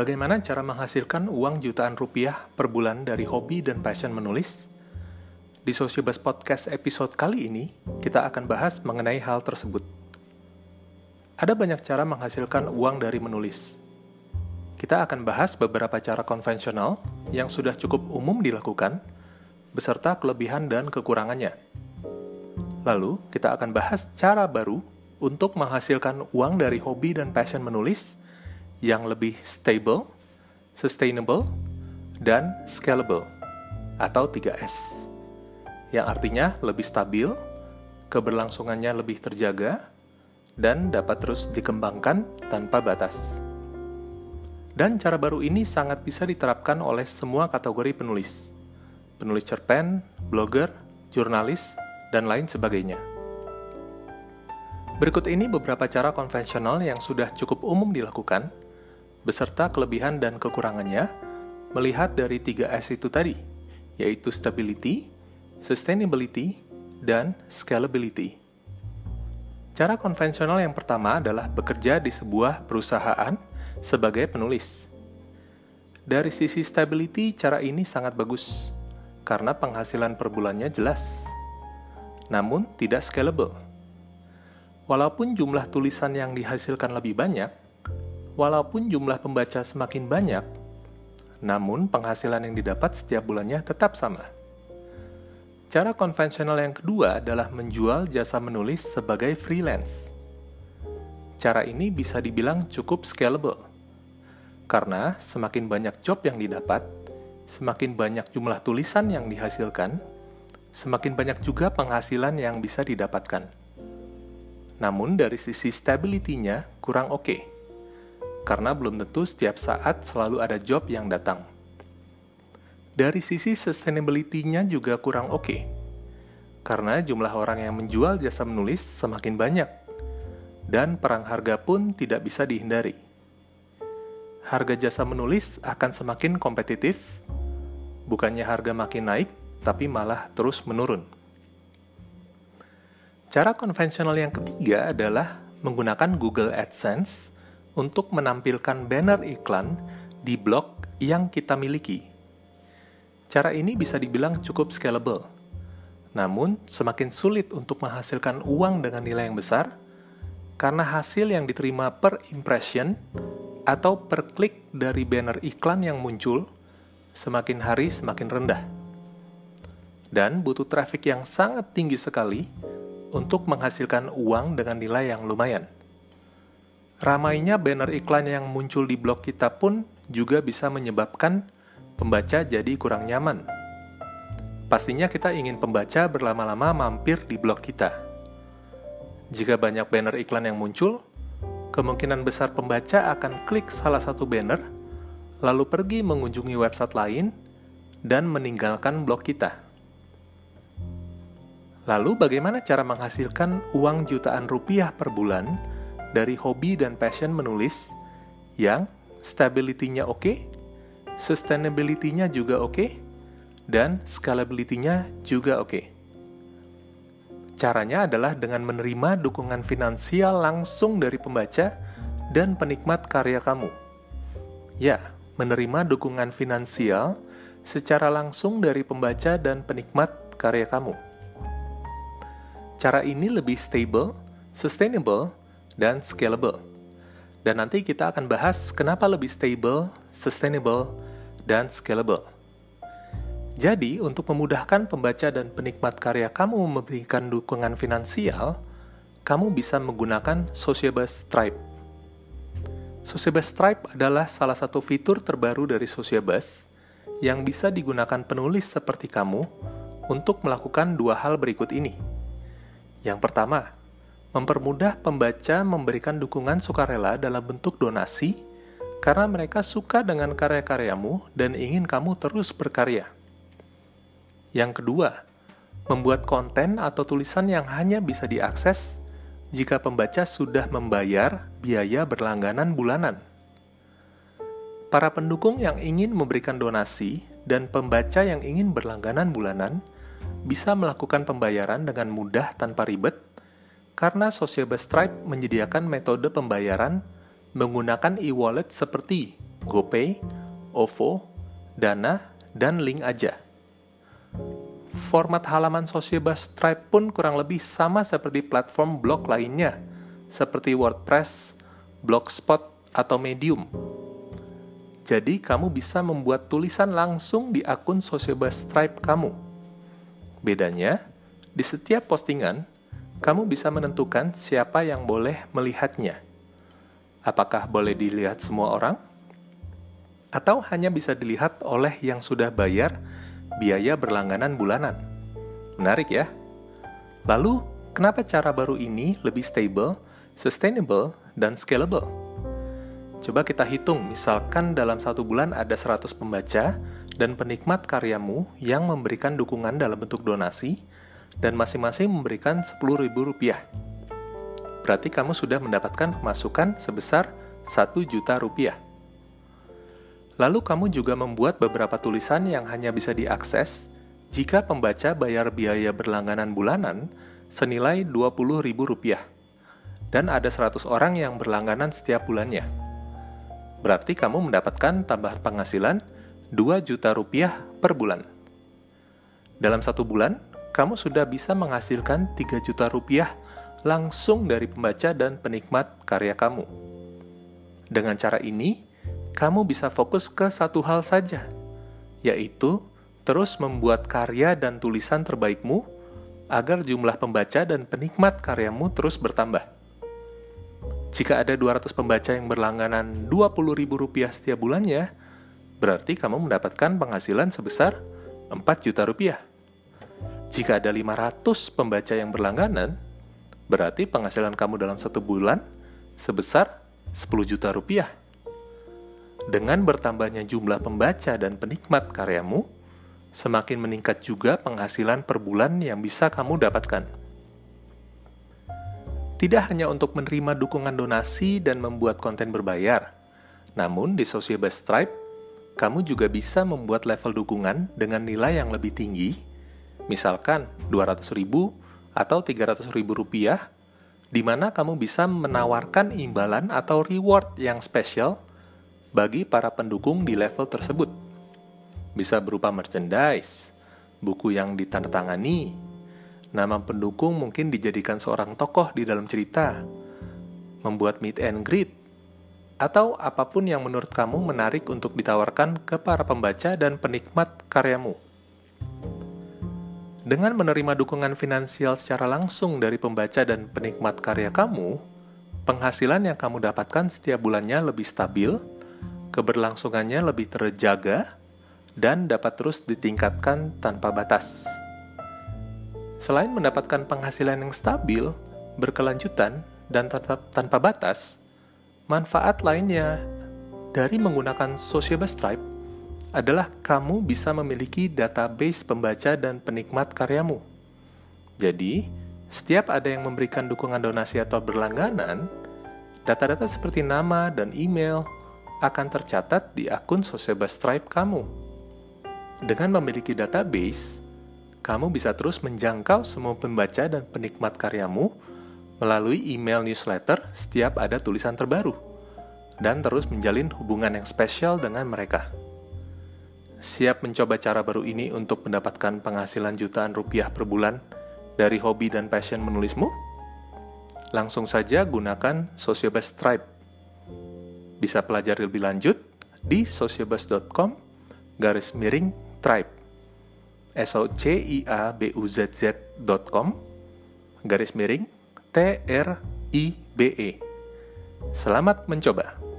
Bagaimana cara menghasilkan uang jutaan rupiah per bulan dari hobi dan passion menulis? Di Sociobus Podcast episode kali ini, kita akan bahas mengenai hal tersebut. Ada banyak cara menghasilkan uang dari menulis. Kita akan bahas beberapa cara konvensional yang sudah cukup umum dilakukan, beserta kelebihan dan kekurangannya. Lalu, kita akan bahas cara baru untuk menghasilkan uang dari hobi dan passion menulis yang lebih stable, sustainable, dan scalable atau 3S. Yang artinya lebih stabil, keberlangsungannya lebih terjaga, dan dapat terus dikembangkan tanpa batas. Dan cara baru ini sangat bisa diterapkan oleh semua kategori penulis. Penulis cerpen, blogger, jurnalis, dan lain sebagainya. Berikut ini beberapa cara konvensional yang sudah cukup umum dilakukan beserta kelebihan dan kekurangannya, melihat dari tiga S itu tadi, yaitu stability, sustainability, dan scalability. Cara konvensional yang pertama adalah bekerja di sebuah perusahaan sebagai penulis. Dari sisi stability, cara ini sangat bagus karena penghasilan per bulannya jelas, namun tidak scalable. Walaupun jumlah tulisan yang dihasilkan lebih banyak, Walaupun jumlah pembaca semakin banyak, namun penghasilan yang didapat setiap bulannya tetap sama. Cara konvensional yang kedua adalah menjual jasa menulis sebagai freelance. Cara ini bisa dibilang cukup scalable, karena semakin banyak job yang didapat, semakin banyak jumlah tulisan yang dihasilkan, semakin banyak juga penghasilan yang bisa didapatkan. Namun dari sisi stability-nya kurang oke. Okay karena belum tentu setiap saat selalu ada job yang datang. Dari sisi sustainability-nya juga kurang oke, okay, karena jumlah orang yang menjual jasa menulis semakin banyak, dan perang harga pun tidak bisa dihindari. Harga jasa menulis akan semakin kompetitif, bukannya harga makin naik, tapi malah terus menurun. Cara konvensional yang ketiga adalah menggunakan Google AdSense untuk menampilkan banner iklan di blog yang kita miliki. Cara ini bisa dibilang cukup scalable. Namun, semakin sulit untuk menghasilkan uang dengan nilai yang besar karena hasil yang diterima per impression atau per klik dari banner iklan yang muncul semakin hari semakin rendah. Dan butuh traffic yang sangat tinggi sekali untuk menghasilkan uang dengan nilai yang lumayan. Ramainya banner iklan yang muncul di blog kita pun juga bisa menyebabkan pembaca jadi kurang nyaman. Pastinya kita ingin pembaca berlama-lama mampir di blog kita. Jika banyak banner iklan yang muncul, kemungkinan besar pembaca akan klik salah satu banner, lalu pergi mengunjungi website lain, dan meninggalkan blog kita. Lalu, bagaimana cara menghasilkan uang jutaan rupiah per bulan? Dari hobi dan passion menulis yang stability-nya oke, okay, sustainability-nya juga oke, okay, dan scalability-nya juga oke. Okay. Caranya adalah dengan menerima dukungan finansial langsung dari pembaca dan penikmat karya kamu. Ya, menerima dukungan finansial secara langsung dari pembaca dan penikmat karya kamu. Cara ini lebih stable, sustainable, dan scalable. Dan nanti kita akan bahas kenapa lebih stable, sustainable, dan scalable. Jadi, untuk memudahkan pembaca dan penikmat karya kamu memberikan dukungan finansial, kamu bisa menggunakan Sociabus Stripe. Sociabus Stripe adalah salah satu fitur terbaru dari Sociabus yang bisa digunakan penulis seperti kamu untuk melakukan dua hal berikut ini. Yang pertama, mempermudah pembaca memberikan dukungan sukarela dalam bentuk donasi karena mereka suka dengan karya-karyamu dan ingin kamu terus berkarya. Yang kedua, membuat konten atau tulisan yang hanya bisa diakses jika pembaca sudah membayar biaya berlangganan bulanan. Para pendukung yang ingin memberikan donasi dan pembaca yang ingin berlangganan bulanan bisa melakukan pembayaran dengan mudah tanpa ribet karena Sociable Stripe menyediakan metode pembayaran menggunakan e-wallet seperti GoPay, OVO, Dana, dan link aja. Format halaman Sociobus Stripe pun kurang lebih sama seperti platform blog lainnya, seperti WordPress, Blogspot, atau Medium. Jadi, kamu bisa membuat tulisan langsung di akun Sociobus Stripe kamu. Bedanya, di setiap postingan, kamu bisa menentukan siapa yang boleh melihatnya. Apakah boleh dilihat semua orang? Atau hanya bisa dilihat oleh yang sudah bayar biaya berlangganan bulanan? Menarik ya? Lalu, kenapa cara baru ini lebih stable, sustainable, dan scalable? Coba kita hitung, misalkan dalam satu bulan ada 100 pembaca dan penikmat karyamu yang memberikan dukungan dalam bentuk donasi, dan masing-masing memberikan Rp10.000 berarti kamu sudah mendapatkan pemasukan sebesar 1 juta rupiah. Lalu kamu juga membuat beberapa tulisan yang hanya bisa diakses jika pembaca bayar biaya berlangganan bulanan senilai Rp20.000 dan ada 100 orang yang berlangganan setiap bulannya. Berarti kamu mendapatkan tambahan penghasilan 2 juta rupiah per bulan. Dalam satu bulan, kamu sudah bisa menghasilkan 3 juta rupiah langsung dari pembaca dan penikmat karya kamu. Dengan cara ini, kamu bisa fokus ke satu hal saja, yaitu terus membuat karya dan tulisan terbaikmu agar jumlah pembaca dan penikmat karyamu terus bertambah. Jika ada 200 pembaca yang berlangganan Rp20.000 setiap bulannya, berarti kamu mendapatkan penghasilan sebesar 4 juta rupiah. Jika ada 500 pembaca yang berlangganan, Berarti penghasilan kamu dalam satu bulan sebesar 10 juta rupiah. Dengan bertambahnya jumlah pembaca dan penikmat karyamu, semakin meningkat juga penghasilan per bulan yang bisa kamu dapatkan. Tidak hanya untuk menerima dukungan donasi dan membuat konten berbayar, namun di Sociabus Stripe, kamu juga bisa membuat level dukungan dengan nilai yang lebih tinggi, misalkan 200 ribu atau Rp300.000, di mana kamu bisa menawarkan imbalan atau reward yang spesial bagi para pendukung di level tersebut. Bisa berupa merchandise, buku yang ditandatangani, nama pendukung mungkin dijadikan seorang tokoh di dalam cerita, membuat meet and greet, atau apa pun yang menurut kamu menarik untuk ditawarkan ke para pembaca dan penikmat karyamu. Dengan menerima dukungan finansial secara langsung dari pembaca dan penikmat karya kamu, penghasilan yang kamu dapatkan setiap bulannya lebih stabil, keberlangsungannya lebih terjaga, dan dapat terus ditingkatkan tanpa batas. Selain mendapatkan penghasilan yang stabil, berkelanjutan, dan tanpa batas, manfaat lainnya dari menggunakan Sociable Stripe adalah kamu bisa memiliki database pembaca dan penikmat karyamu. Jadi, setiap ada yang memberikan dukungan donasi atau berlangganan, data-data seperti nama dan email akan tercatat di akun Soseba Stripe kamu. Dengan memiliki database, kamu bisa terus menjangkau semua pembaca dan penikmat karyamu melalui email newsletter setiap ada tulisan terbaru, dan terus menjalin hubungan yang spesial dengan mereka. Siap mencoba cara baru ini untuk mendapatkan penghasilan jutaan rupiah per bulan dari hobi dan passion menulismu? Langsung saja gunakan Sociobus Tribe. Bisa pelajari lebih lanjut di sociobus.com garis miring tribe s o c i a b u z z.com garis miring t r i b e Selamat mencoba.